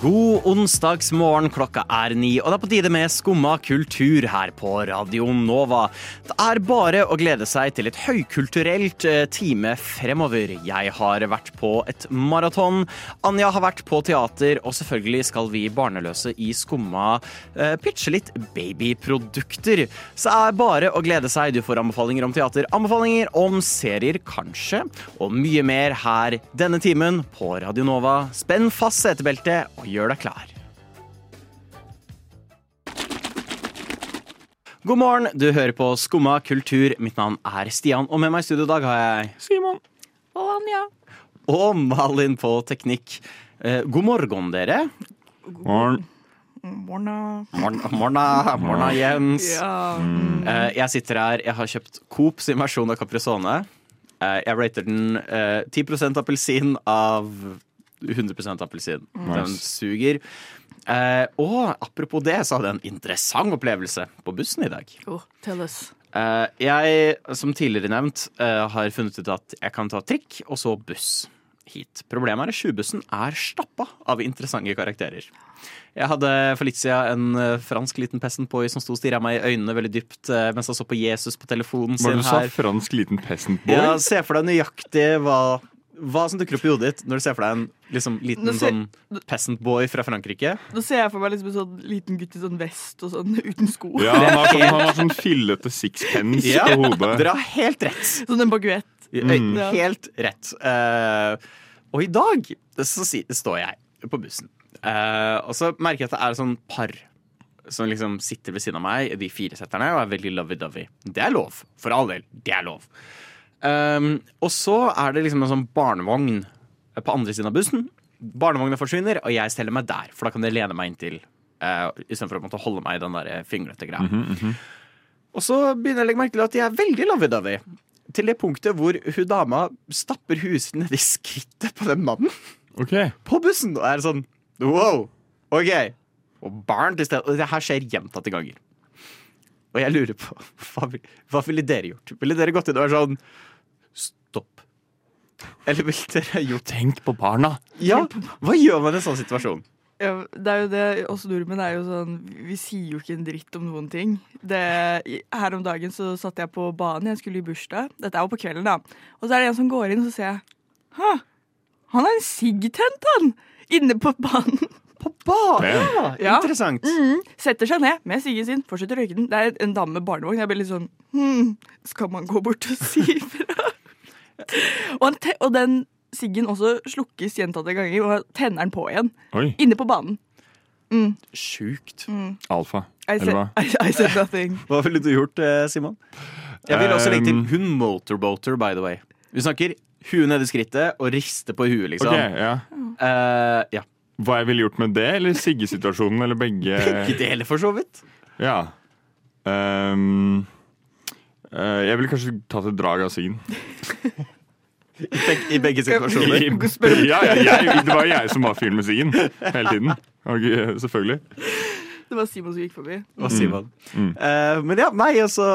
God onsdagsmorgen, klokka er ni, og det er på tide med Skumma kultur her på Radio Nova. Det er bare å glede seg til et høykulturelt eh, time fremover. Jeg har vært på et maraton, Anja har vært på teater, og selvfølgelig skal vi barneløse i Skumma eh, pitche litt babyprodukter. Så det er bare å glede seg. Du får anbefalinger om teater, anbefalinger om serier, kanskje, og mye mer her denne timen på Radio Nova. Spenn fast setebeltet og gjør deg klar. God morgen, du hører på Skumma kultur. Mitt navn er Stian, og med meg i studio i dag har jeg Simon. Og Anja. Og Malin på teknikk. Eh, god morgen, dere. God Morgen. Morna. Morna, morna, morna Jens. Ja. Eh, jeg sitter her, jeg har kjøpt Coop sin versjon av Caprisone. Eh, jeg rater den eh, 10% appelsin av 100% Nice. Den suger. Eh, og apropos det, så hadde jeg en interessant opplevelse på bussen i dag. Oh, tell us. Eh, jeg, som tidligere nevnt, eh, har funnet ut at jeg kan ta trikk og så buss hit. Problemet er at 20-bussen er stappa av interessante karakterer. Jeg hadde for litt siden en eh, fransk liten peasantboy som sto og stirra meg i øynene veldig dypt eh, mens han så på Jesus på telefonen Hva sin du sa her. fransk liten peasantboy? Ja, Se for deg nøyaktig hva, hva som dukker opp i hodet ditt når du ser for deg en liksom, liten ser- sånn peasantboy fra Frankrike. Nå ser jeg for meg liksom en sånn liten gutt i sånn vest og sånn uten sko. Ja, han har sånn, han har sånn fillete sixpence Ja, på hodet. Dere har helt rett. Sånn en baguett. Mm. Helt rett. Uh, og i dag så si, står jeg på bussen, uh, og så merker jeg at det er et sånn par som liksom sitter ved siden av meg, de fire setterne, og er veldig lovey-dovey. Det er lov. For all del. Det er lov. Um, og så er det liksom en sånn barnevogn på andre siden av bussen. Barnevogna forsvinner, og jeg steller meg der, for da kan jeg lene meg inntil. Uh, Istedenfor å måtte holde meg i den der fingrete greia. Og så begynner jeg å legge merke til at de er veldig lovey-dovey. Til det punktet hvor hun dama stapper huset ned nedi skrittet på den mannen Okay. på bussen. Og er sånn wow, OK. Og barn til stede. Og det her skjer gjentatte ganger. Og jeg lurer på hva, hva ville dere gjort? Ville dere gått inn og vært sånn. Eller vil dere Jo, Tenk på barna! Ja, hva gjør man i en sånn situasjon? Ja, det er jo det, oss nordmenn er jo sånn Vi sier jo ikke en dritt om noen ting. Det, her om dagen så satt jeg på banen, jeg skulle i bursdag. Dette er jo på kvelden, da. Og så er det en som går inn, og så ser jeg Hæ, han har en sigg tent, han! Inne på banen. På banen? Ja, Ja. Interessant. Mm, setter seg ned med siggen sin, fortsetter å røyke den. Det er en dame med barnevogn. Jeg blir litt sånn hm, Skal man gå bort og si ifra? Og, han te og den siggen også slukkes gjentatte ganger, og tenner den på igjen. Oi, Inne på banen. Sjukt. alfa. I Eller said, hva? I, I said nothing. Hva ville du gjort, eh, Simon? Jeg vil også legge til Um, hun motorboater, by the way. Vi snakker huet nedi skrittet og riste på huet, liksom. Ok, ja. Uh, ja. Hva jeg ville gjort med det, eller siggesituasjonen, eller begge? Begge deler, for så vidt. Ja. Ehm, eh, jeg ville kanskje tatt et drag av siggen. I begge, i begge situasjoner. Ja, ja, jeg, det var jeg som var fyren med siggen hele tiden. Og, eh, selvfølgelig. Det var Simon som gikk forbi. Hva Simon. Mm. Uh, men ja, nei, og så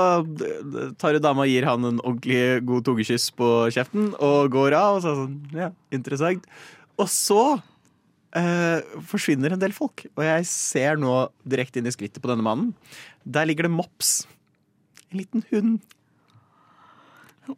tar jo dama og gir han en ordentlig god tungekyss på kjeften og går av. Og så er sånn, ja, interessant. Og så uh, forsvinner en del folk. Og jeg ser nå direkte inn i skrittet på denne mannen. Der ligger det mops. En liten hund. Oh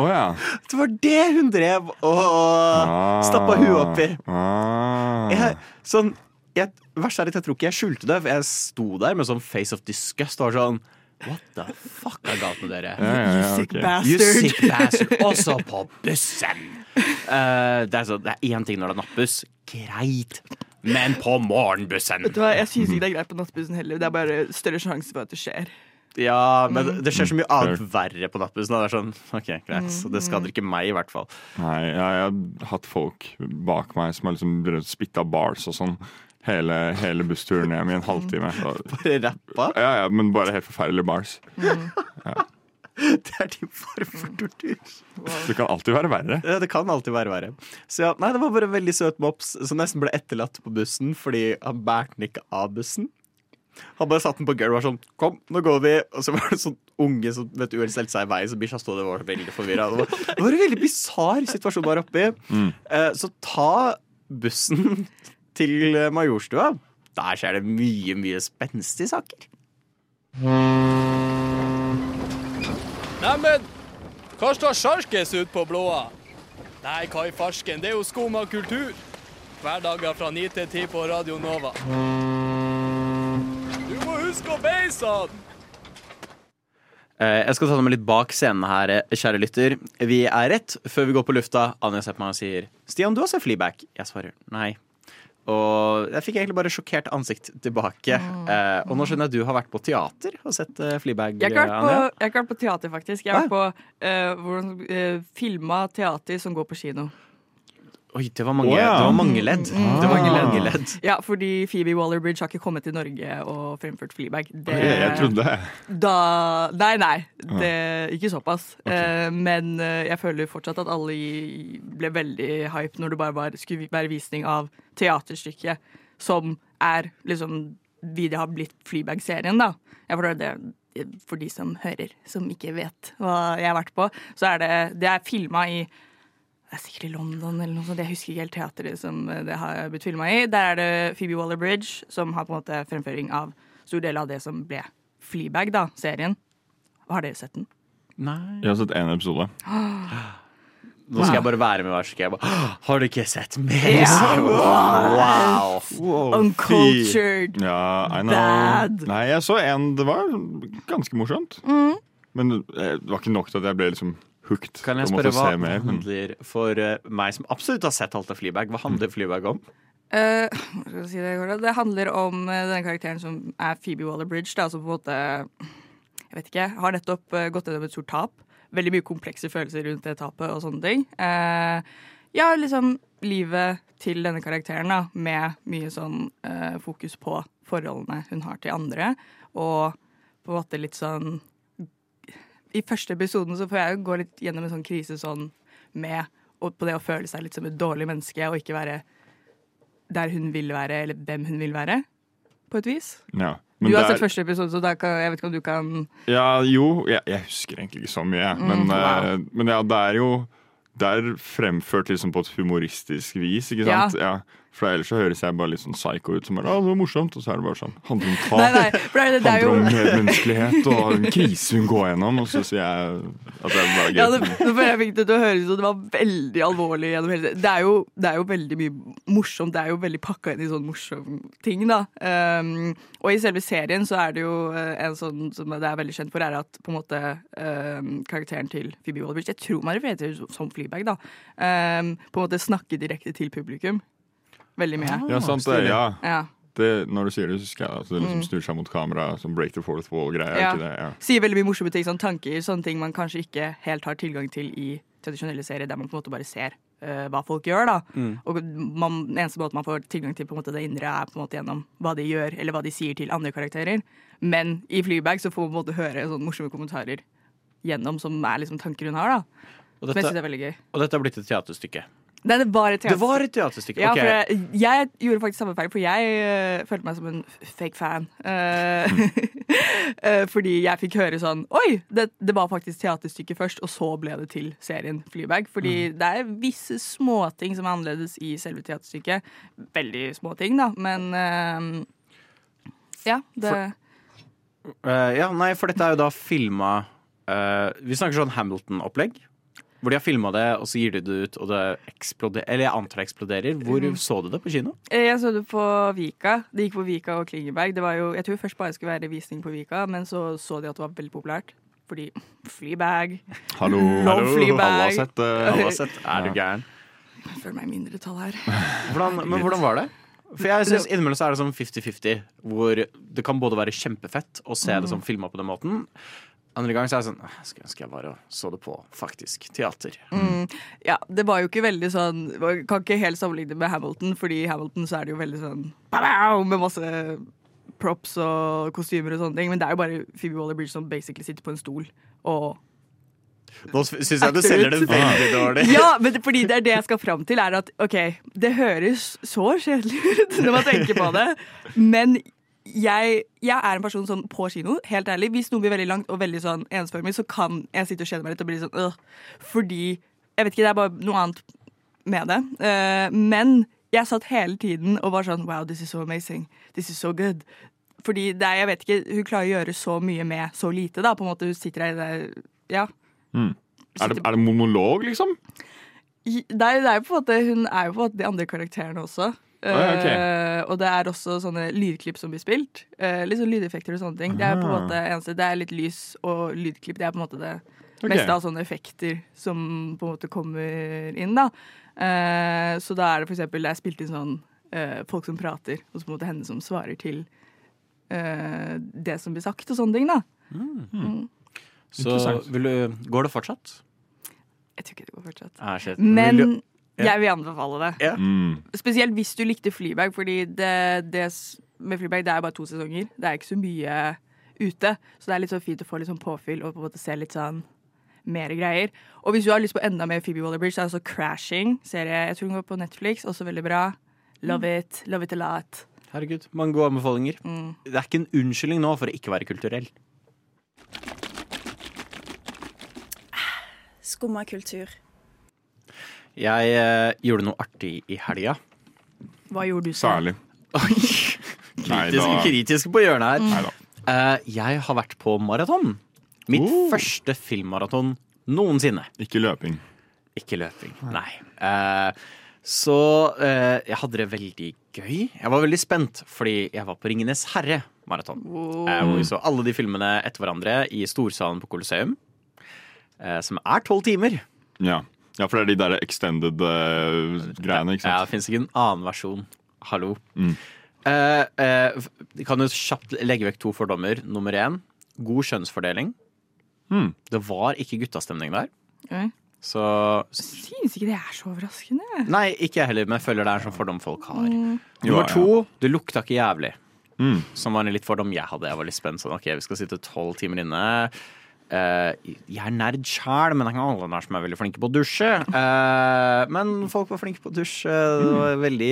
oh ja. Det var det hun drev og stappa huet oppi. Ah. Jeg, sånn, jeg, verst er at jeg tror ikke jeg skjulte det, for jeg sto der med sånn face of disgust og var sånn What the fuck er galt med dere? Ja, ja, You ja, sick bastard You sick bastard. Også på bussen! Uh, det er så, det er én ting når det er nattbuss. Greit. Men på morgenbussen! Vet du hva, Jeg syns ikke det er greit på nattbussen heller. Det er bare større sjanse for at det skjer. Ja, men det- det skjer så mye annet verre på nattbussen. Det er sånn, ok, greit, så Det skader ikke meg, i hvert fall. Nei, jeg, jeg har hatt folk bak meg som har liksom spytta bars og sånn hele, hele bussturen hjem i en halvtime. Så, Bare rappa. ja, ja, men bare helt forferdelige bars. Det er din form for tortur. Det kan alltid være verre. Ja, det kan alltid være verre. Så ja, nei, Det var bare en veldig søt mops som nesten ble etterlatt på bussen fordi han bærte den ikke av bussen. Han bare satte den på gulvet og var sånn Kom, nå går vi. Og så var det sånn unge som vet du, stelte seg i veien, så bikkja sto der og var veldig forvirra. Det, var- det var en veldig bisarr situasjon der oppe. Eh, Så ta bussen til eh, Majorstua. Der skjer det mye, mye spenstige saker. Neimen, hva står sjarkes ut på blåa? Nei, hva i farsken, det er jo skum av kultur. Hverdager fra 9 til 10 på Radio Nova. Beise han! Eh, Jeg skal ta deg med litt bak scenen her, eh, kjære lytter. Vi er rett før vi går på lufta. Anja ser på meg og sier Stian, du har sett Fleabag. Jeg svarer nei. Og jeg fikk egentlig bare sjokkert ansikt tilbake. Eh, og nå skjønner jeg at du har vært på teater og sett Fleabag, Jeg har ikke vært på, jeg har ikke vært på teater, faktisk. Jeg har vært på uh, hvordan, uh, filma teater som går på kino. Oi, det var mange, ja. det var mange ledd. Det var Ah. mange ledd. Ja, fordi Phoebe Waller-Bridge har ikke kommet til Norge og fremført Fleabag. Det, Jeg, jeg trodde Da Nei, nei. Det, ikke såpass. Eh, men uh, jeg føler fortsatt at alle ble veldig hype når det bare var, skulle være visning av teaterstykket som er liksom videre har blitt Fleabag-serien, da. Jeg forstår det for de som hører, som ikke vet hva jeg har vært på. Så er det Det er filma i det er sikkert i London eller noe sånt. Jeg husker ikke helt teateret som det har blitt filma i. Der er det Phoebe Waller-Bridge som har på en måte fremføring av stor del av det som ble Fleabag, da, serien. Har dere sett den? Nei. Jeg har sett én episode. Nå skal jeg bare være med hver skal jeg bare Har du ikke sett mer? Ja. Wow. wow. Uncultured. Ja, I know. Bad. Nei, jeg så en. Det var ganske morsomt. Men eh, det var ikke nok til at jeg ble liksom hooked. Kan jeg spørre hva men- handler for eh, meg som absolutt har sett alt av Fleabag, hva handler Fleabag om? Uh, si det, det handler om eh, denne karakteren som er Phoebe Waller-Bridge, Altså som på en måte Jeg vet ikke, har nettopp gått gjennom et stort tap. Veldig mye komplekse følelser rundt det tapet og sånne ting. Uh, ja, liksom livet til denne karakteren, da, med mye sånn uh, fokus på forholdene hun har til andre, og på en måte litt sånn I første episoden så får jeg gå litt gjennom en sånn krise sånn med og på det å føle seg litt som et dårlig menneske og ikke være der hun vil være, eller hvem hun vil være, på et vis. ja. Du har der- sett første episode, så kan, jeg vet ikke om du kan Ja, jo, jeg, jeg husker egentlig ikke så mye, jeg. men, wow. eh, men ja, det er jo det er fremført liksom på et humoristisk vis, ikke Ja. sant? Ja. For ellers så høres jeg bare litt sånn psycho ut, som er, ah, det var morsomt, og så er det bare sånn, handler om tap, Nei, nei, det, det er handler om medmenneskelighet og en krise hun går gjennom, og så sier jeg at det er bare ja, gøy. det, nå jeg fikk det til å høres ut det var veldig alvorlig. gjennom hele det. Det er, jo, det er jo veldig mye morsomt. Det er jo veldig pakka inn i sånn morsom ting, da. Um, og i selve serien så er det jo eh, en sånn som det er veldig kjent for, er at på en måte um, karakteren til Phoebe Waller-Bridge Jeg tror man refererer til som Fleabag, da. Um, på en måte snakke direkte til publikum. Veldig mye. Ja, sant det, ja. Ja. Det, når du sier det, så husker jeg at det liksom snur seg mot kamera, som break the fourth wall-greier. Ja. Ja. sier veldig mye morsomme ting, sånn tanker, sånne ting man kanskje ikke helt har tilgang til i tradisjonelle serier, der man på en måte bare ser uh, hva folk gjør. da. Og man, Den eneste måten man får tilgang til på en måte det indre, er på en måte gjennom hva de gjør, eller hva de sier til andre karakterer. Men i Flybag så får man på en måte høre sånne morsomme kommentarer gjennom, som er liksom tanker hun har. da. Og Som jeg synes dette, er veldig gøy. og dette har blitt et teaterstykke. Det var et teaterstykke. Det var et teaterstykke. Ja, ok. for jeg, jeg gjorde faktisk samme feil, for jeg øh, følte meg som en fake fan. Eh, eh, fordi jeg fikk høre sånn Oi, det, det var faktisk teaterstykket først, og så ble det til serien Flybag. Fordi det er visse småting som er annerledes i selve teaterstykket. Veldig små ting, da, men eh, Ja, det Eh, ja, nei, for dette er jo da filma Vi snakker sånn Hamilton-opplegg. Hvor de har filma det, og så gir de det ut, og det eksploderer. Eller jeg antar det eksploderer. Hvor så du det på kino? Eh, Jeg så det på Vika. Det gikk på Vika og Klingeberg. Det var jo, jeg tror først bare skulle være visning på Vika, men så så de at det var veldig populært. Fordi flybag. Hallo, hallo. Flybag. alle har sett det. Alle har sett Er du gæren? Jeg føler meg i mindretall her. Hvordan, men hvordan var det? For jeg synes Innimellom så er det sånn 50-50, hvor det kan både være kjempefett å se det som filma på den måten. Andre gang så er det sånn Jeg skulle ønske jeg bare så det på faktisk teater. Ja, det var jo ikke veldig sånn man Kan ikke helt sammenligne med Hamilton, fordi i Hamilton så er det jo veldig sånn pow, med masse props og kostymer og sånne ting. Men det er jo bare Phoebe Waller-Bridge som basically sitter på en stol og Nå syns jeg du selger det veldig dårlig. Ja, men det, fordi det er det jeg skal fram til, er at OK, det høres så kjedelig ut når man tenker på det, men jeg, jeg er en person sånn på kino, helt ærlig. Hvis noe blir veldig langt og veldig sånn ensformig, så kan jeg sitte og kjede meg litt og bli sånn øh. Fordi Jeg vet ikke, det er bare noe annet med det. Uh, men jeg satt hele tiden og var sånn Wow, this is so amazing. This is so good. Fordi er, jeg vet ikke, hun klarer å gjøre så mye med så lite, da. På en måte, hun sitter der i det Ja. Er det, er det monolog, liksom? Nei, det er jo på en måte, hun er jo på en måte de andre karakterene også. Ja, ok. Eh, og det er også sånne lydklipp som blir spilt. Uh, litt sånn lydeffekter og sånne ting. Det er på en Ah. måte eneste, det er litt lys og lydklipp. Det er på en måte det okay. meste av sånne effekter som på en måte kommer inn. da. Uh, så da er det for eksempel det er spilt inn sånn eh, folk som prater, og så på en måte henne som svarer til eh, det som blir sagt, og sånne ting. da. Så Interessant. vil du, går det fortsatt? Jeg tror ikke det går fortsatt. Ah. Men Vil du, Ja. Jeg vil anbefale det. Ja. Mm. Spesielt hvis du likte Flyberg, fordi det, det med Flyberg det er bare to sesonger. Det er ikke så mye ute, så det er litt så fint å få litt sånn påfyll og på en måte se litt sånn mer greier. Og hvis du har lyst på enda mer Phoebe Waller-Bridge, så er det altså Crashing-serie. Jeg tror den går på Netflix, også veldig bra. Love it. Love it a lot. herregud, mange gode anbefalinger. Mm. Det er ikke en unnskyldning nå for å ikke være kulturell. Skumma kultur. Jeg eh, gjorde noe artig i helga. Hva gjorde du så? Særlig. Oi, Nei kritisk, da. kritisk på hjørnet her. Nei da. Eh, jeg har vært på maraton. Mitt Oh. første filmmaraton noensinne. Ikke løping. Ikke løping, nei. Eh, så eh, jeg hadde det veldig gøy. Jeg var veldig spent, fordi jeg var på Ringenes herre-maraton. Eh, hvor vi så alle de filmene etter hverandre i storsalen på Colosseum. Eh, som er tolv timer. Ja. Ja, for det er de der extended uh, greiene, ikke sant? Ja, det fins ikke en annen versjon. Hallo. Mm. Uh, uh, kan jo kjapt legge vekk to fordommer. Nummer én god kjønnsfordeling. Mm. Det var ikke guttastemning der. Okay. Så Synes ikke det er så overraskende. Nei, ikke jeg heller, men jeg føler det er en sånn fordom folk har. Mm. Nummer to, det lukta ikke jævlig. Mm. Som var en litt fordom jeg hadde. Jeg var litt spent sånn, ok, vi skal sitte tolv timer inne. Eh, jeg er nerd sjæl, men det er ikke alle der som er veldig flinke på å dusje. Eh, men folk var flinke på å dusje. Det var veldig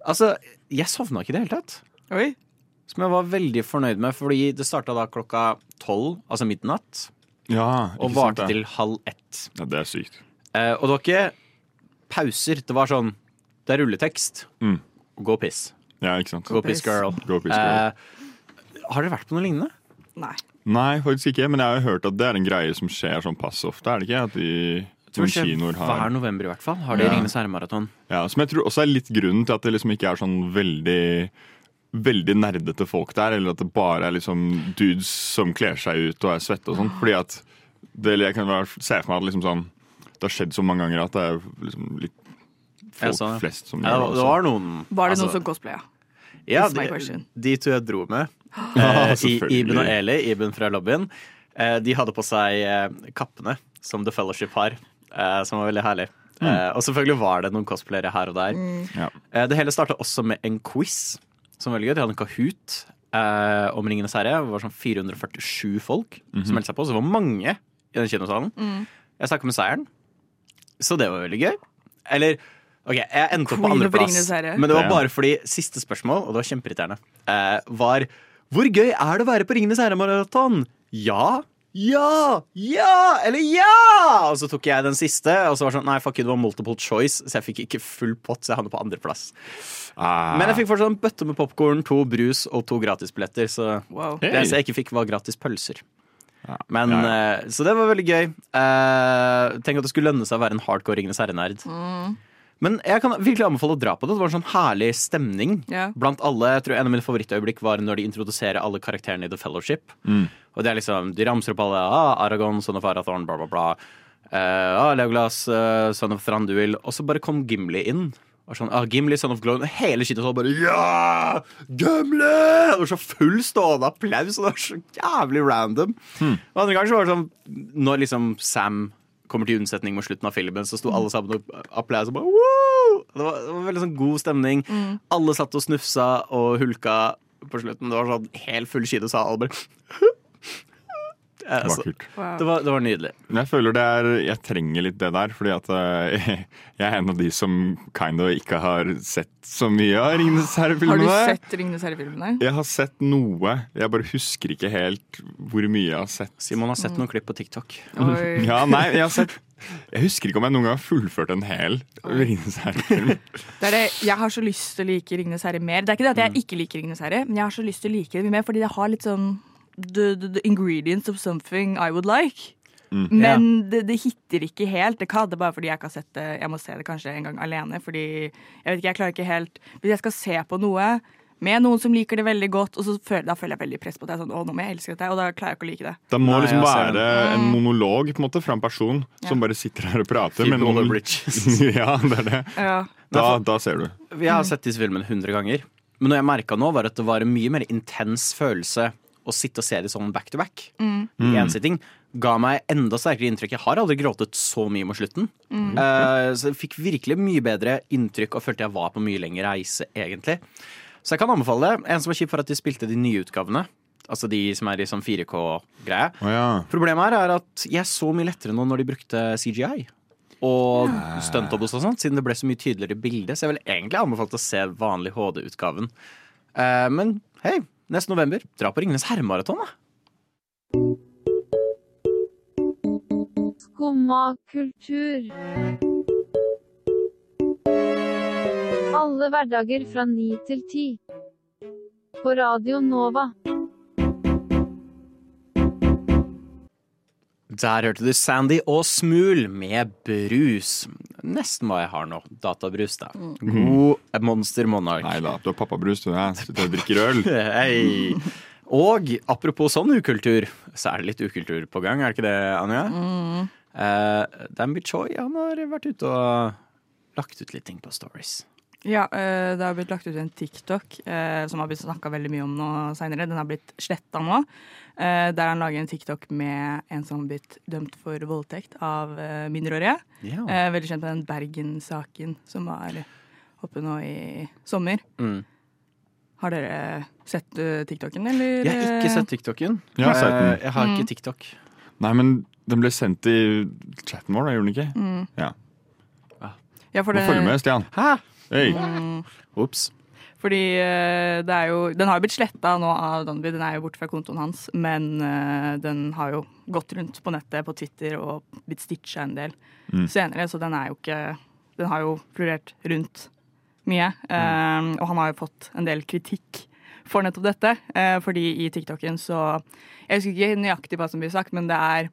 Altså, jeg sovna ikke i det hele tatt. Oi. Som jeg var veldig fornøyd med, fordi det starta da klokka tolv, altså midnatt, Ja, og varte til halv ett. Ja, det er sykt. Eh, og det var ikke pauser. Det var sånn Det er rulletekst. Mm. Gå og piss. Ja, ikke sant? Go, Go piss, girl. Go piss, girl. Eh, har dere vært på noe lignende? Nei. Nei, faktisk ikke. Men jeg har jo hørt at det er en greie som skjer sånn pass ofte, er det ikke? At de Tror har det skjer Hver november, i hvert fall. Har de Ja. Ringenes herre-maraton. ja, Som jeg tror også er litt grunnen til at det liksom ikke er sånn veldig Veldig nerdete folk der, eller at det bare er liksom dudes som kler seg ut og er svette og sånn. Fordi at det, Jeg kan bare se for meg at liksom sånn Det har skjedd så mange ganger at det er liksom litt folk så, ja. flest som Ja, gjør det var noen Var det altså, noen som cosplaya? Ja, de, de to jeg dro med, Eh, i. Iben og Eli, Iben fra lobbyen, eh, de hadde på seg eh, kappene som The Fellowship har, eh, som var veldig herlig. Mm. og selvfølgelig var det noen cosplayere her og der. Ja. Eh, det hele starta også med en quiz, som var veldig gøy. De hadde en Kahoot eh, om Ringenes herre. Det var sånn 447 folk som meldte seg på, så det var mange i den kinosalen. Jeg snakka med seieren, så det var veldig gøy. Eller OK, jeg endte opp på andreplass, men det var bare fordi siste spørsmål, og det var kjempeirriterende, eh, var Hvor gøy er det å være på Ringenes herre-maraton? Ja. Ja! Ja! Eller ja! Og så tok jeg den siste, og så var det sånn Nei, fuck you, det var multiple choice, så jeg fikk ikke full pott, så jeg havnet på andreplass. Ah. Men jeg fikk fortsatt en bøtte med popkorn, to brus og to gratisbilletter, så Wow. det eneste jeg ikke fikk, var gratis pølser. Men, Ja, ja. eh, Så det var veldig gøy. Uh, tenk at det skulle lønne seg å være en hardcore Ringenes herre-nerd. Men jeg kan virkelig anbefale å dra på det. Det var en sånn herlig stemning Ja. blant alle. Jeg tror En av mine favorittøyeblikk var når de introduserer alle karakterene i The Fellowship. Og det er liksom, De ramser opp alle. Ah, Aragon, son of Arathorn, bla, bla, bla. Uh, ah, Leoglas, uh, son of Thranduil. Og så bare kom Gimli inn. Og sånn, ah, Gimli, son of Glow. Og Hele skittet så bare Ja! Gimli! Det var så full stående applaus, og det var så jævlig random. Og andre ganger så var det sånn Når liksom Sam kommer til unnsetning mot slutten av filmen, så sto alle sammen og applaus og bare Woo! Det var, det var veldig sånn god stemning. Alle satt og snufsa og hulka på slutten. Det var sånn helt full kino, så alle bare Det Altså, var kult. Wow. det, var, det var nydelig. Men jeg føler det er Jeg trenger litt det der, fordi at eh, jeg er en av de som kind of ikke har sett så mye av Ringenes Har du sett Ringenes herre-filmene? Jeg har sett noe. Jeg bare husker ikke helt hvor mye jeg har sett. Simon har sett noen klipp på TikTok. Oi. Ja, nei, jeg har sett Jeg husker ikke om jeg noen gang har fullført en hel Ringenes herre-film. Det er det, jeg har så lyst til å like Ringenes herre mer. Det er ikke det at Mm. jeg ikke liker Ringenes herre, men jeg har så lyst til å like det mye mer fordi det har litt sånn the, the, the ingredients of something I would like. Mm. Men det, det hitter ikke helt. Det kan det bare fordi jeg ikke har sett det. Jeg må se det kanskje en gang alene. Fordi jeg vet ikke, jeg klarer ikke helt Hvis jeg skal se på noe med noen som liker det veldig godt, og så føler, da føler jeg veldig press på det. sånn, å, nå må jeg elske dette, og da klarer jeg ikke å like det. Det må Nei, liksom ser være en monolog på en måte fra en person som bare sitter her og prater. Phoebe med noen- Waller-Bridge. ja, det er det. Ja. Da, da ser du. Jeg har sett disse filmene 100 ganger. Men noe jeg merka nå, var at det var en mye mer intens følelse å sitte og se det sånn back to back. I én sitting. Ga meg enda sterkere inntrykk. Jeg har aldri gråtet så mye mot slutten. Eh, så jeg fikk virkelig mye bedre inntrykk og følte jeg var på mye lengre reise, egentlig. Så jeg kan anbefale det. En som var kjip for at de spilte de nye utgavene. Altså de som er i sånn 4K-greie. Oh, ja. Problemet her er at jeg så mye lettere nå når de brukte CGI. Og stuntdoubles og sånt, siden det ble så mye tydeligere bilde. Så jeg vil egentlig anbefalt å se vanlig HD-utgaven. Uh, men hei, neste november, dra på Ringenes herremaraton, da. Skumma kultur. Alle hverdager fra ni til ti. På Radio Nova. Der hørte du Sandy og Smul med brus. Nesten hva jeg har nå. Databrus, da. God Monster Monarch. Nei da, du har pappabrus, du. Jeg sitter og drikker øl. Hei. Og apropos sånn ukultur, så er det litt ukultur på gang, er det ikke det, Anja? Eh, Danby Choi han har vært ute og lagt ut litt ting på stories. Ja, eh, det har blitt lagt ut en TikTok eh, som har blitt snakka veldig mye om nå seinere. Den har blitt sletta nå. eh, Der han lager en TikTok med en som har blitt dømt for voldtekt av mindreårige. Ja. Eh, Veldig kjent med den Bergen-saken som var oppe nå i sommer. Mm. Har dere sett TikToken, eller? Jeg har ikke sett TikToken. Jeg har sett. Eh, Jeg har ikke TikTok. Nei, men den ble sendt i chatten vår, da, gjorde den ikke? Ja. Ja, for Må det, følge med, Stian. Hæ? Hei. Ops. Fordi eh, det er jo Den har jo blitt sletta nå av Danby, den er jo borte fra kontoen hans. Men eh, den har jo gått rundt på nettet, på Twitter, og blitt stitcha en del senere. Så den er jo ikke Den har jo florert rundt mye. Eh, og han har jo fått en del kritikk for nettopp dette. Uh, fordi i TikToken så Jeg husker ikke nøyaktig hva som blir sagt, men det er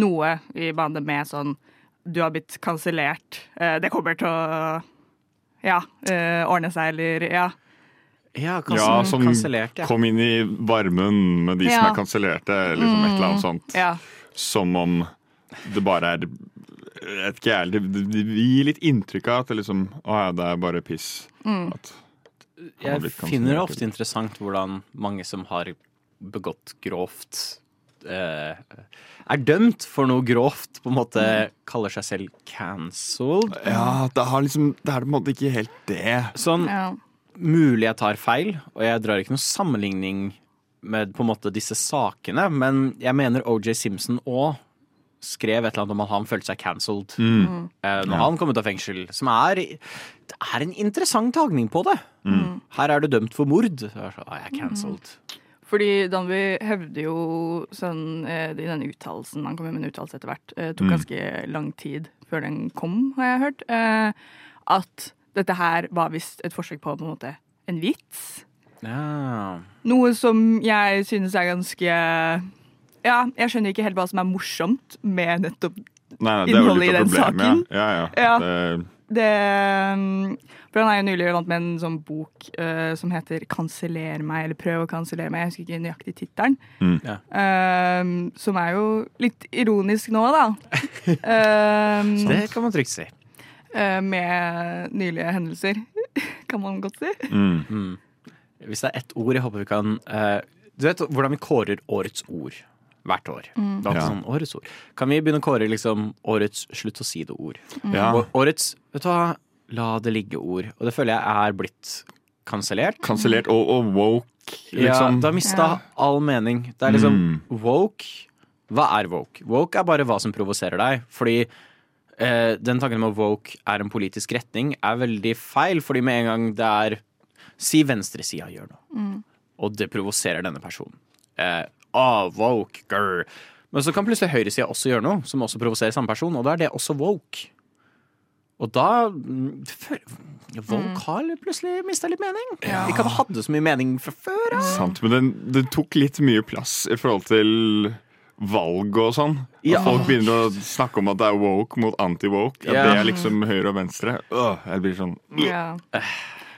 noe i bane med sånn Du har blitt kansellert. Uh, det kommer til å ja, øh, ordne seg, eller ja. Ja, Ja, som ja. kom inn i varmen med de som er kansellerte, liksom et eller annet sånt. ja. Som om det bare er jeg vet ikke jeg, det, det, det gir litt inntrykk av at det liksom Å ja, det er bare piss. Mm. At Jeg finner det ofte interessant hvordan mange som har begått grovt Er dømt for noe grovt, på en måte kaller seg selv cancelled. Ja, det, har liksom, det er på en måte ikke helt det. Sånn ja. mulig jeg tar feil, og jeg drar ikke noen sammenligning med på en måte disse sakene, men jeg mener OJ Simpson òg skrev et eller annet om at han følte seg cancelled Mm. eh, når han kom ut av fengsel. Som er Det er en interessant tagning på det. Mm. Her er du dømt for mord. Så er sånn, «Å, jeg er cancelled. Fordi Danby hevder jo sånn eh, i denne uttalelsen Han kom med en uttalelse etter hvert. Eh, tok Mm. ganske lang tid før den kom, har jeg hørt. Eh, at dette her var visst et forsøk på på en måte en vits. Ja. Noe som jeg synes er ganske Ja, jeg skjønner ikke helt hva som er morsomt med nettopp Nei, nei, det er jo litt av problemet. saken. Ja, ja. Ja. Det, det For han er jo nylig vant med en sånn bok uh, som heter 'Kanseller meg', eller 'Prøv å kansellere meg'. Jeg husker ikke nøyaktig tittelen. Mm. Ja. Uh, som er jo litt ironisk nå, da. uh, Det kan man trygt si. eh, med nylige hendelser, kan man godt si. mm. Mm. Hvis det er ett ord jeg håper vi kan eh, Du vet hvordan vi kårer årets ord hvert år? Det er alltid Ja. sånn årets ord. Kan vi begynne å kåre liksom årets slutt å si det-ord? ja. Årets vet du hva, la det ligge-ord. Og det føler jeg er blitt kansellert. Kansellert og, og woke, liksom. Ja, det har mista Ja. all mening. Det er liksom Mm. woke Hva er woke? Woke er bare hva som provoserer deg. Fordi eh, den tanken om at woke er en politisk retning, er veldig feil. Fordi med en gang det er Si venstresida gjør noe, og det provoserer denne personen. Eh, ah, woke, girl. Men så kan plutselig høyresida også gjøre noe som også provoserer samme person, og da er det også woke. Og da mm, Woke har plutselig mista litt mening. Ikke at det hadde så mye mening fra før av. Sant, men den, det tok litt mye plass i forhold til valg og sånn. At Ja. folk begynner å snakke om at det er woke mot anti-woke. At Ja. det er liksom høyre og venstre. Åh, jeg blir sånn Ja.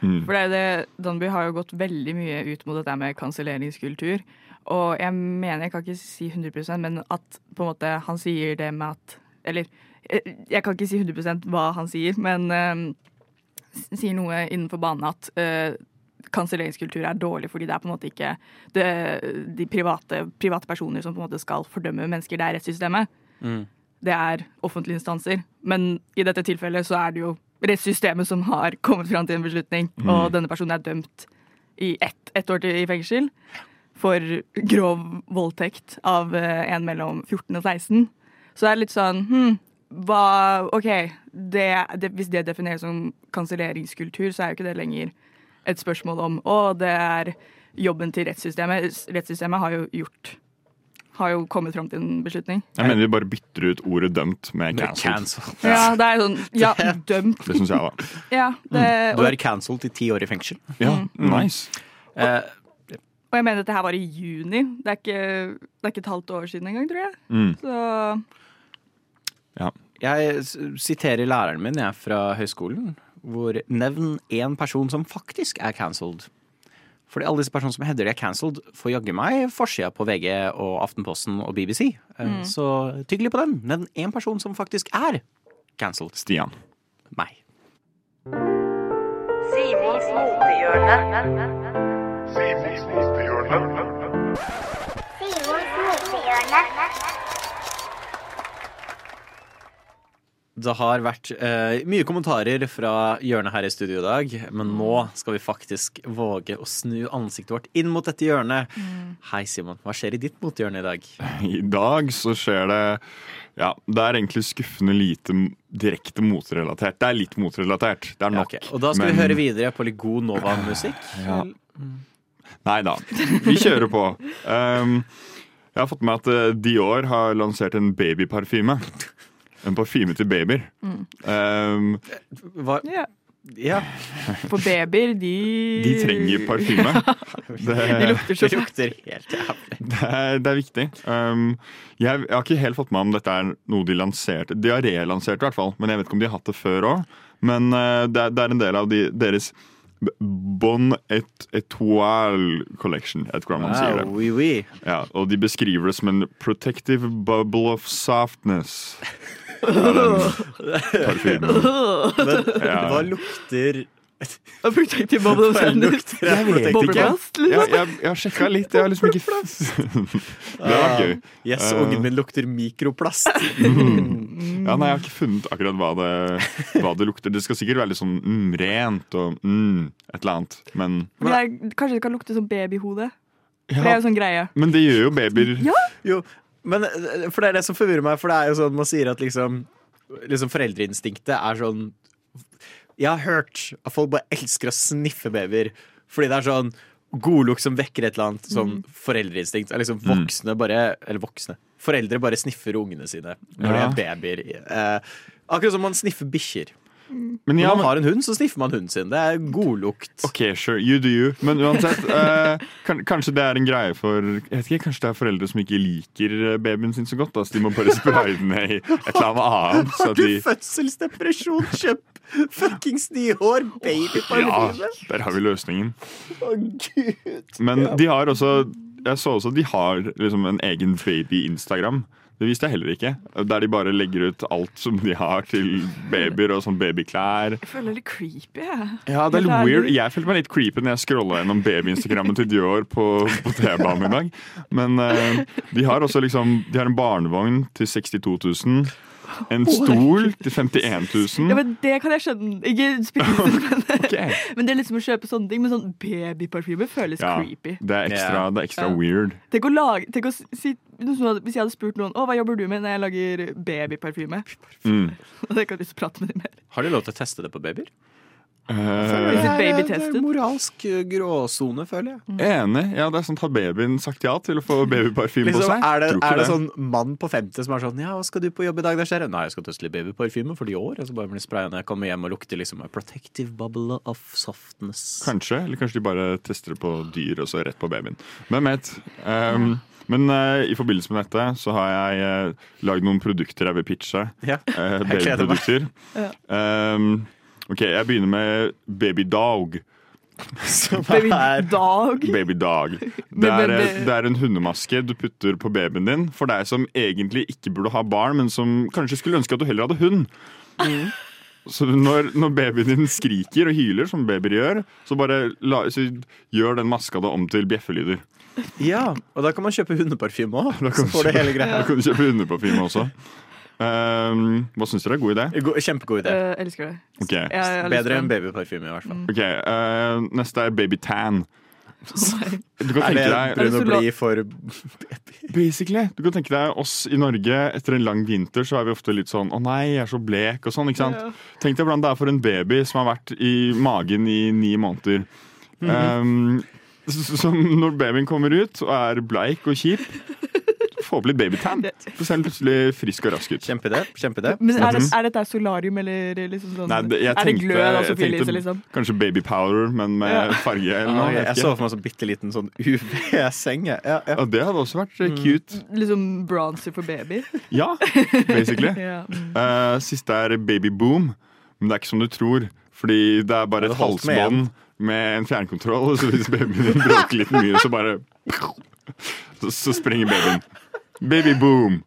Mm. For det er det, Danby har jo gått veldig mye ut mot dette med kanselleringskultur. Og jeg mener, jeg kan ikke si 100% men at på en måte han sier det med at Eller eh, jeg kan ikke si 100% hva han sier, men uh, sier noe innenfor banen at uh, kanselleringskultur er dårlig fordi det er på en måte ikke det, de private, private personer som på en måte skal fordømme mennesker. Det er rettssystemet. Mm. Det er offentlige instanser. Men i dette tilfellet så er det jo rettssystemet som har kommet fram til en beslutning, og denne personen er dømt i ett, ett år til i fengsel for grov voldtekt av eh, en mellom 14 og 16. Så det er litt sånn hm, hva, OK, det, det, hvis det defineres som kanselleringskultur, så er jo ikke det lenger et spørsmål om å, det er jobben til rettssystemet. Rettssystemet har jo gjort har jo kommet fram til en beslutning. Jeg mener vi bare bytter ut ordet dømt med cancelled. Ja, det er sånn Ja, dømt. Det syns jeg, da. Ja, det, Du er cancelled til ti år i fengsel. Ja, nice. Eh, og jeg mener dette her var i juni. Det er ikke, det er ikke et halvt år siden engang, tror jeg. Mm. Så Jeg siterer læreren min jeg, fra høyskolen, hvor nevn én person som faktisk er cancelled. Fordi alle disse personene som hevder de er cancelled, får jaggu meg forsida på VG og Aftenposten og BBC. Mm. Så tyggelig på den. Nevn én person som faktisk er cancelled. Stian. Meg. Simons motehjørne. Simons motehjørne. Det har vært eh, mye kommentarer fra hjørnet her i studio i dag, men nå skal vi faktisk våge å snu ansiktet vårt inn mot dette hjørnet. Hei, Simon. Hva skjer i ditt mothjørne i dag? I dag så skjer det Ja, det er egentlig skuffende lite direkte motrelatert. Det er litt motrelatert. Det er Ja, nok. Og da skal men- vi høre videre på litt god Nova-musikk. Ja. Nei da. Vi kjører på. Um, jeg har fått med at eh, Dior har lansert en babyparfyme. En parfyme til babyer. Um, Hva? ja. Ja, For babyer, de de trenger parfyme. Det, De lukter så det lukter helt jævlig. det, er, det er viktig. Um, jeg, jeg har ikke helt fått med om dette er noe de lanserte. De har relansert i hvert fall, men jeg vet ikke om de har hatt det før òg. Men uh, det, det er en del av de, deres Bon et Etoile Collection. Jeg vet ikke hvordan man sier det. Oui, oui. Ja, og de beskriver det som en protective bubble of softness. Ja, den parfymen. Ja. Hva lukter Protective ikke Hva sandwich. lukter jeg vet ikke. Bobleplast, Jeg, liksom. jeg, jeg har sjekka litt. Jeg har liksom ikke Det var gøy. Yes, ungen min lukter mikroplast. Ja, nei, Jeg har ikke funnet akkurat hva det, hva det lukter. Det skal sikkert være litt sånn mm, rent og mm, et eller annet. Men, det er, kanskje det kan lukte som babyhode. Ja. det er jo sånn greie. men det gjør jo babyer. Jo, men eh, for det er det som forvirrer meg, for det er jo sånn man sier at liksom, liksom foreldreinstinktet er sånn Jeg har hørt at folk bare elsker å sniffe babyer fordi det er sånn godlukt som vekker et eller annet sånn foreldreinstinkt. Er liksom voksne bare Eller voksne. Foreldre bare sniffer ungene sine når Ja. de er babyer. Eh, akkurat som man sniffer bikkjer. Men Når man har en hund, så sniffer man hunden sin. Det er godlukt. OK, sure, you do you. Men uansett, eh, kan, kanskje det er en greie for jeg vet ikke, Kanskje det er foreldre som ikke liker eh, babyen sin så godt. Da, så de må bare spraye den i et eller annet annet. Har du de, fødselsdepresjon? Kjøp fuckings nyhår, ja, der har vi løsningen. Å, gud. Men de har også Jeg så også de har liksom en egen baby-instagram. Det visste jeg heller ikke. Der de bare legger ut alt som de har til babyer og sånn babyklær. Jeg føler det litt creepy. jeg. Ja, det er litt weird. Jeg følte meg litt creepy når jeg scrolla gjennom baby-instagrammen til Dior på, på T-banen i dag. Men uh, de har også liksom De har en barnevogn til 62 000. En stol til 51 000. Ja, men Det kan jeg skjønne. Ikke spesielt, men, okay. men det er liksom å kjøpe sånne ting. Men sånn babyparfyme føles Ja, creepy. det er ekstra, det er ekstra Ja. weird. Tenk å lage tenk å si, Hvis jeg hadde spurt noen Å, hva jobber du med når jeg lager babyparfyme, Mm. Og det kan du lyst til å prate med dem mer. Har de lov til å teste det på babyer? Eh, er it baby tested? moralsk eh, gråsone, føler jeg. enig. Ja, det er sånn, Har babyen sagt ja til å få babyparfyme på Liksom, seg? er, det, er det sånn mann på 50 som er sånn Ja, hva skal du på jobb i dag? Da skjer. Nei, jeg skal teste litt babyparfyme for de år. Og så bare blir sprayende, når jeg kommer hjem og lukter liksom a protective bubble of softness. Kanskje. Eller kanskje de bare tester det på dyr og så rett på babyen. Hvem vet. Um, men uh, i forbindelse med dette så har jeg uh, lagd noen produkter jeg vil pitche. Ja, Uh, jeg gleder meg. babyprodukter. Um, ok, jeg begynner med Baby Dog. Som Baby er dog. Baby Dog. Det er, eh, det er en hundemaske du putter på babyen din for deg som egentlig ikke burde ha barn, men som kanskje skulle ønske at du heller hadde hund. Så når, når babyen din skriker og hyler, som babyer gjør, så bare la, så gjør den maska det om til bjeffelyder. Ja, og da kan man kjøpe hundeparfyme òg. Da kan, du kjøpe, da kan du kjøpe hundeparfyme også. Um, hva syns dere er god idé? God, Kjempegod idé. Uh, elsker det. Okay. Jeg, Bedre enn babyparfyme, i hvert fall. Ok, uh, Neste er babytan. Du kan tenke deg brun og blid for Basically, du kan tenke deg oss i Norge etter en lang vinter så er vi ofte litt sånn Å nei, jeg er så blek og sånn, ikke sant? Ja. Tenk deg hvordan det er for en baby som har vært i magen i ni måneder. um, som når babyen kommer ut og er bleik og kjip, få opp litt babytan. Så ser den plutselig frisk og rask ut. Kjempeidé. Kjempeidé. Men er, det, er dette solarium, eller liksom sånn Nei, det- jeg Er det tenkte- glød av jeg tenkte- Elise, liksom? Kanskje baby powder, men med Ja. farge eller noe. jeg, jeg så for meg sånn bitte liten sånn UV-seng. Ja, Ja, ja. Det hadde også vært cute. cute. Liksom bronzer for baby? Ja, basically. Ja. mm. Eh, siste er baby boom, men det er ikke som du tror. Fordi det er bare et det med halsbånd med en fjernkontroll, så hvis babyen din bråker litt mye, så bare Så, så sprenger babyen. Baby boom.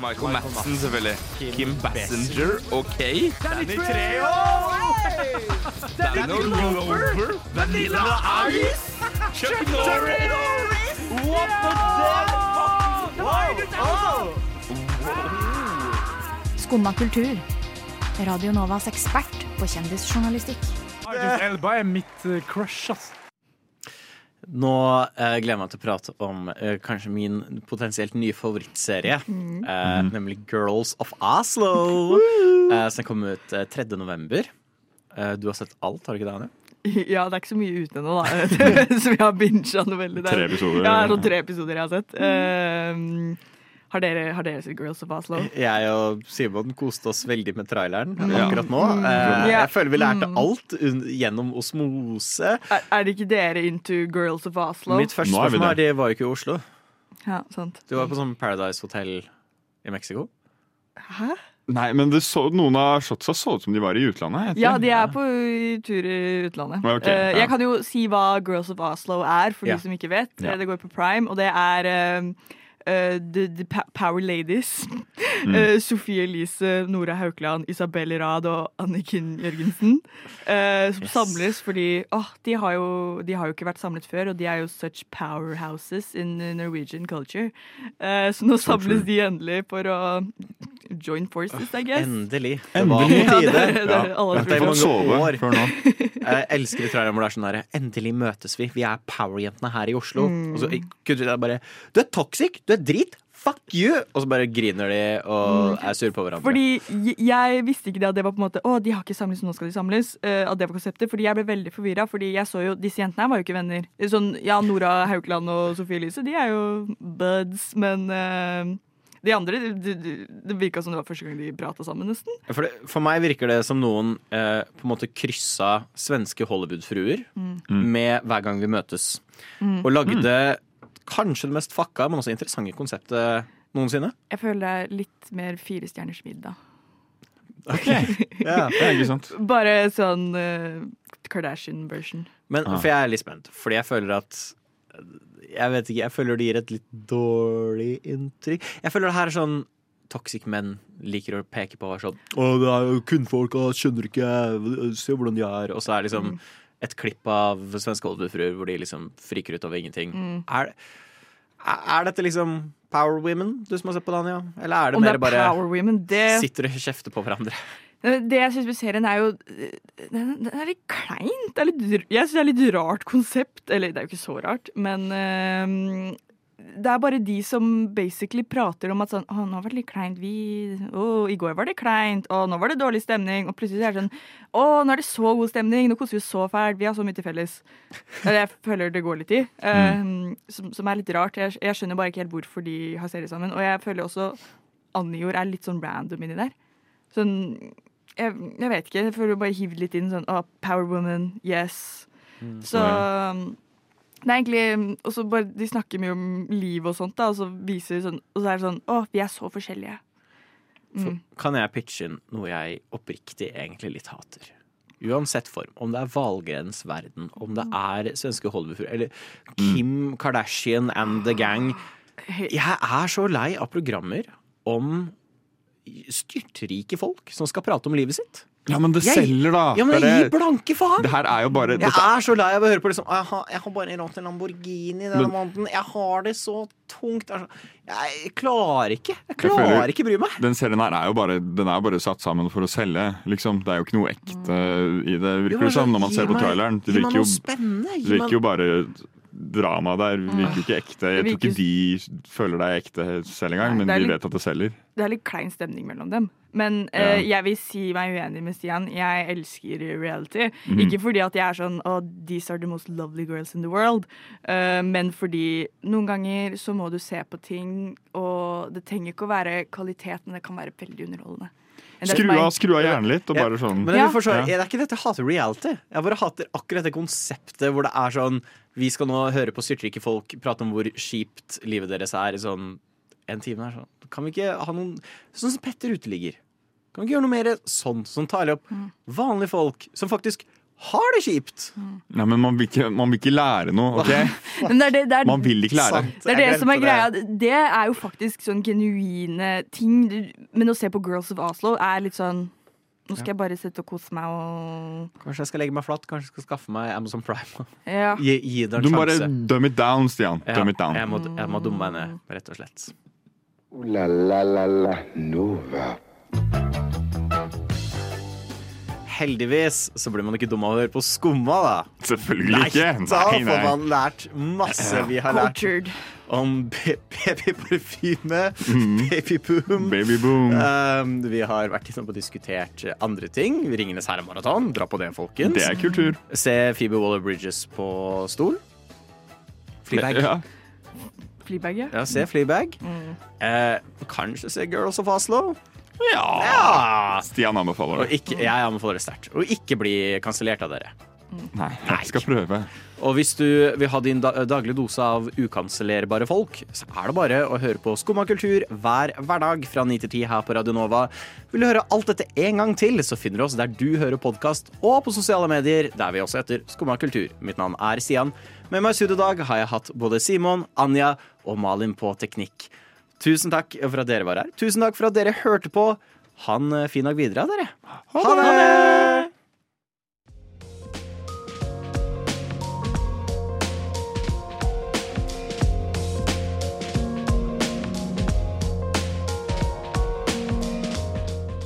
Michael Madsen, selvfølgelig. Kim Bassinger, OK. Danny Treo! Danny Glover. Vanilla Ice. Chuck Norris. What the Skumma kultur. Radio Novas ekspert på kjendisjournalistikk. Idris Elba er mitt crush, ass. Nå eh, gleder jeg meg til å prate om eh, kanskje min potensielt nye favorittserie. Eh, nemlig Girls of Oslo. eh, som kom ut eh, 3. november. Eh, du har sett alt, har du ikke det, Anja? Ja, det er ikke så mye ute ennå, da. Som jeg har bincha noe veldig. der. Tre episoder. Ja, sånn tre episoder jeg har sett. Eh, har, dere, har dere sett Girls of Oslo? Jeg og Simon koste oss veldig med traileren akkurat nå. Eh, jeg føler vi lærte alt gjennom osmose. Er, er ikke dere into Girls of Oslo? Mitt første spørsmål er det var jo ikke i Oslo. Ja, sant. Du var på sånn Paradise Hotel i Mexico. Hæ? Nei, men det så, noen av shotsa så ut som de var i utlandet. Ja, de er på tur i utlandet. Okay, ok, Eh, ja. Jeg kan jo si hva Girls of Oslo er, for Ja. de som ikke vet. Ja. Eh, Det går på Prime, og det er eh, the, the Power Ladies. Mm. Uh, Sofie Elise, Nora Haukeland, Isabel Rad og Anniken Jørgensen. Uh, som Yes. samles fordi åh, de, har jo, de har jo ikke vært samlet før, og de er jo such powerhouses in Norwegian culture. Så nå samles de endelig for å join forces, I guess. Endelig. Det var på Ja, det, tide. det, Ja. alle Vent, tror i mange sove år. før nå. Jeg elsker det, traileren hvor det er sånn der Endelig møtes vi. Vi er powerjentene her i Oslo. Mm. Og så kutter de bare Du er toxic! Du er drit! Fuck you! Og så bare griner de og er sure på hverandre. Mm. Fordi jeg, visste ikke det at det var på en måte Å, de har ikke samles, nå skal de samles. Uh, at det var konseptet. Fordi jeg ble veldig forvirra. Fordi jeg så jo Disse jentene her var jo ikke venner. Sånn, ja, Nora Haukeland og Sofie Elise, de er jo buds, men eh, de andre Det, det, virka som det var første gang de prata sammen, nesten. For, det, for meg virker det som noen eh, på en måte kryssa svenske Hollywood-fruer med Hver gang vi møtes. Og lagde kanskje det mest fucka, men også interessante konseptet noensinne. Jeg føler det er litt mer Fire stjerners middag. Ja. Det er ikke sant. Bare sånn uh, Kardashian-version. Men Ah. for jeg er litt spent, fordi jeg føler at Jeg vet ikke, jeg føler det gir et litt dårlig inntrykk. Jeg føler det her er sånn toxic menn liker å peke på sånn Å, det er jo kvinnfolka, skjønner ikke Se hvordan de er. Og så er det liksom et klipp av svenske Hollywood-fruer hvor de liksom friker ut over ingenting. Er, Er er dette liksom Power Women du som har sett på det, Anja? Eller er det Om det mer er bare Women, det sitter og kjefter på hverandre? Det jeg syns med serien, er jo Den, den er litt kleint. Er litt, jeg syns det er litt rart konsept. Eller det er jo ikke så rart, men eh, det er bare de som basically prater om at sånn Å, nå var det litt kleint. Vi Å, i går var det kleint. Å, nå var det dårlig stemning. Og plutselig er det sånn Å, nå er det så god stemning. Nå koser vi oss så fælt. Vi har så mye til felles. Det er jeg føler det går litt i. eh, som, som er litt rart. Jeg, jeg skjønner bare ikke helt hvorfor de har serie sammen. Og jeg føler også Anjor er litt sånn random inni der. Sånn jeg, jeg vet ikke. Jeg føler bare hiver litt inn sånn oh, Power Woman, yes. Så um, det er egentlig Og så bare De snakker mye om liv og sånt, da, og så viser sånn Og så er det sånn Å, vi er så forskjellige. Mm. Kan jeg pitche inn noe jeg oppriktig egentlig litt hater? Uansett form. Om det er Valgrens verden, om det er svenske Hollywoodfruer, eller Kim Kardashian and the gang. Jeg er så lei av programmer om styrtrike folk som skal prate om livet sitt. Ja, men det Jeg- selger, da. Ja, men Det jeg gir blanke faen! Det her er jo bare Jeg dette, er så lei av å høre på liksom Jeg har, jeg har bare råd til Lamborghini denne Men- måneden. Jeg har det så tungt. Jeg klarer ikke. Jeg Jeg klarer føler- ikke bry meg. Den serien her er jo bare, den er bare satt sammen for å selge. Liksom. Det er jo ikke noe ekte i det, virker det som, så når man ser på traileren. Det virker jo, virker jo bare drama der. Virker jo ikke ekte. Jeg tror ikke de føler det er ekte selv engang, men er de vet at det selger. Det er litt klein stemning mellom dem. Men Ja. eh, jeg vil si meg uenig med Stian. Jeg elsker reality. Mhm. Ikke fordi at jeg er sånn oh, these are the most lovely girls in the world, uh, men fordi noen ganger så må du se på ting, og det trenger ikke å være kvalitet, men det kan være veldig underholdende. Skru av, skru av hjernen litt, og bare sånn Men jeg vil. Det er ikke dette jeg hater reality. Jeg bare hater akkurat det konseptet hvor det er sånn Vi skal nå høre på styrtrike folk prate om hvor kjipt livet deres er i sånn en time. Der, sånn. Kan vi ikke ha noen Sånn som Petter uteligger. Kan vi ikke gjøre noe mer sånn som tar opp vanlige folk som faktisk har det kjipt? Nei, men man vil, ikke, man vil ikke lære noe, OK? Men det er det, det er, Man vil ikke lære. Sant. det er det som er greia. det. Det er jo faktisk sånn genuine ting. Men å se på Girls of Oslo er litt sånn Nå skal jeg bare sitte og kose meg og Kanskje jeg skal legge meg flatt? Kanskje jeg skal skaffe meg Amazon Prime? Ja. Gi, gi det en Du må bare dumb it down, Stian. Ja, Dumb it down. jeg, må, jeg må dumme meg ned, rett og slett. Uh, la la la la Nova. Heldigvis så blir man ikke dum av å høre på Skumma, da. Selvfølgelig Nei, ikke. da Nei, får man lært masse. Vi har lært Cultured. om ba- babyparfyme, Mhm. babyboom. Baby boom. Um, vi har vært innom og diskutert andre ting. Ringenes herre-maraton. Dra på det, folkens. Det er kultur. Se Phoebe Waller-Bridges på stol. Flybag. Ja. Fleabag, ja. Ja, se Fleabag. Mm. Eh, kanskje se Girls of Oslo. Ja. Ja! Stian anbefaler Og det. ikke, jeg anbefaler det sterkt. Og ikke bli kansellert av dere. Nei, jeg skal prøve. Og hvis du vil ha din da daglige dose av ukansellerbare folk, så er det bare å høre på Skumma kultur hver hverdag fra 9 til 10 her på Radio Nova. Vil du høre alt dette en gang til, så finner du oss der du hører podkast, og på sosiale medier, der vi også heter Skumma kultur. Mitt navn er Sian. Med meg i studio i dag har jeg hatt både Simon, Anja og Malin på teknikk. Tusen takk for at dere var her. Tusen takk for at dere hørte på. Ha en eh, fin dag videre, dere. Ha det!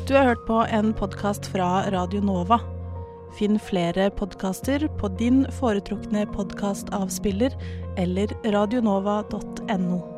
Du har hørt på en podkast fra Radio Nova. Finn flere podkaster på din foretrukne podkastavspiller eller radionova.no.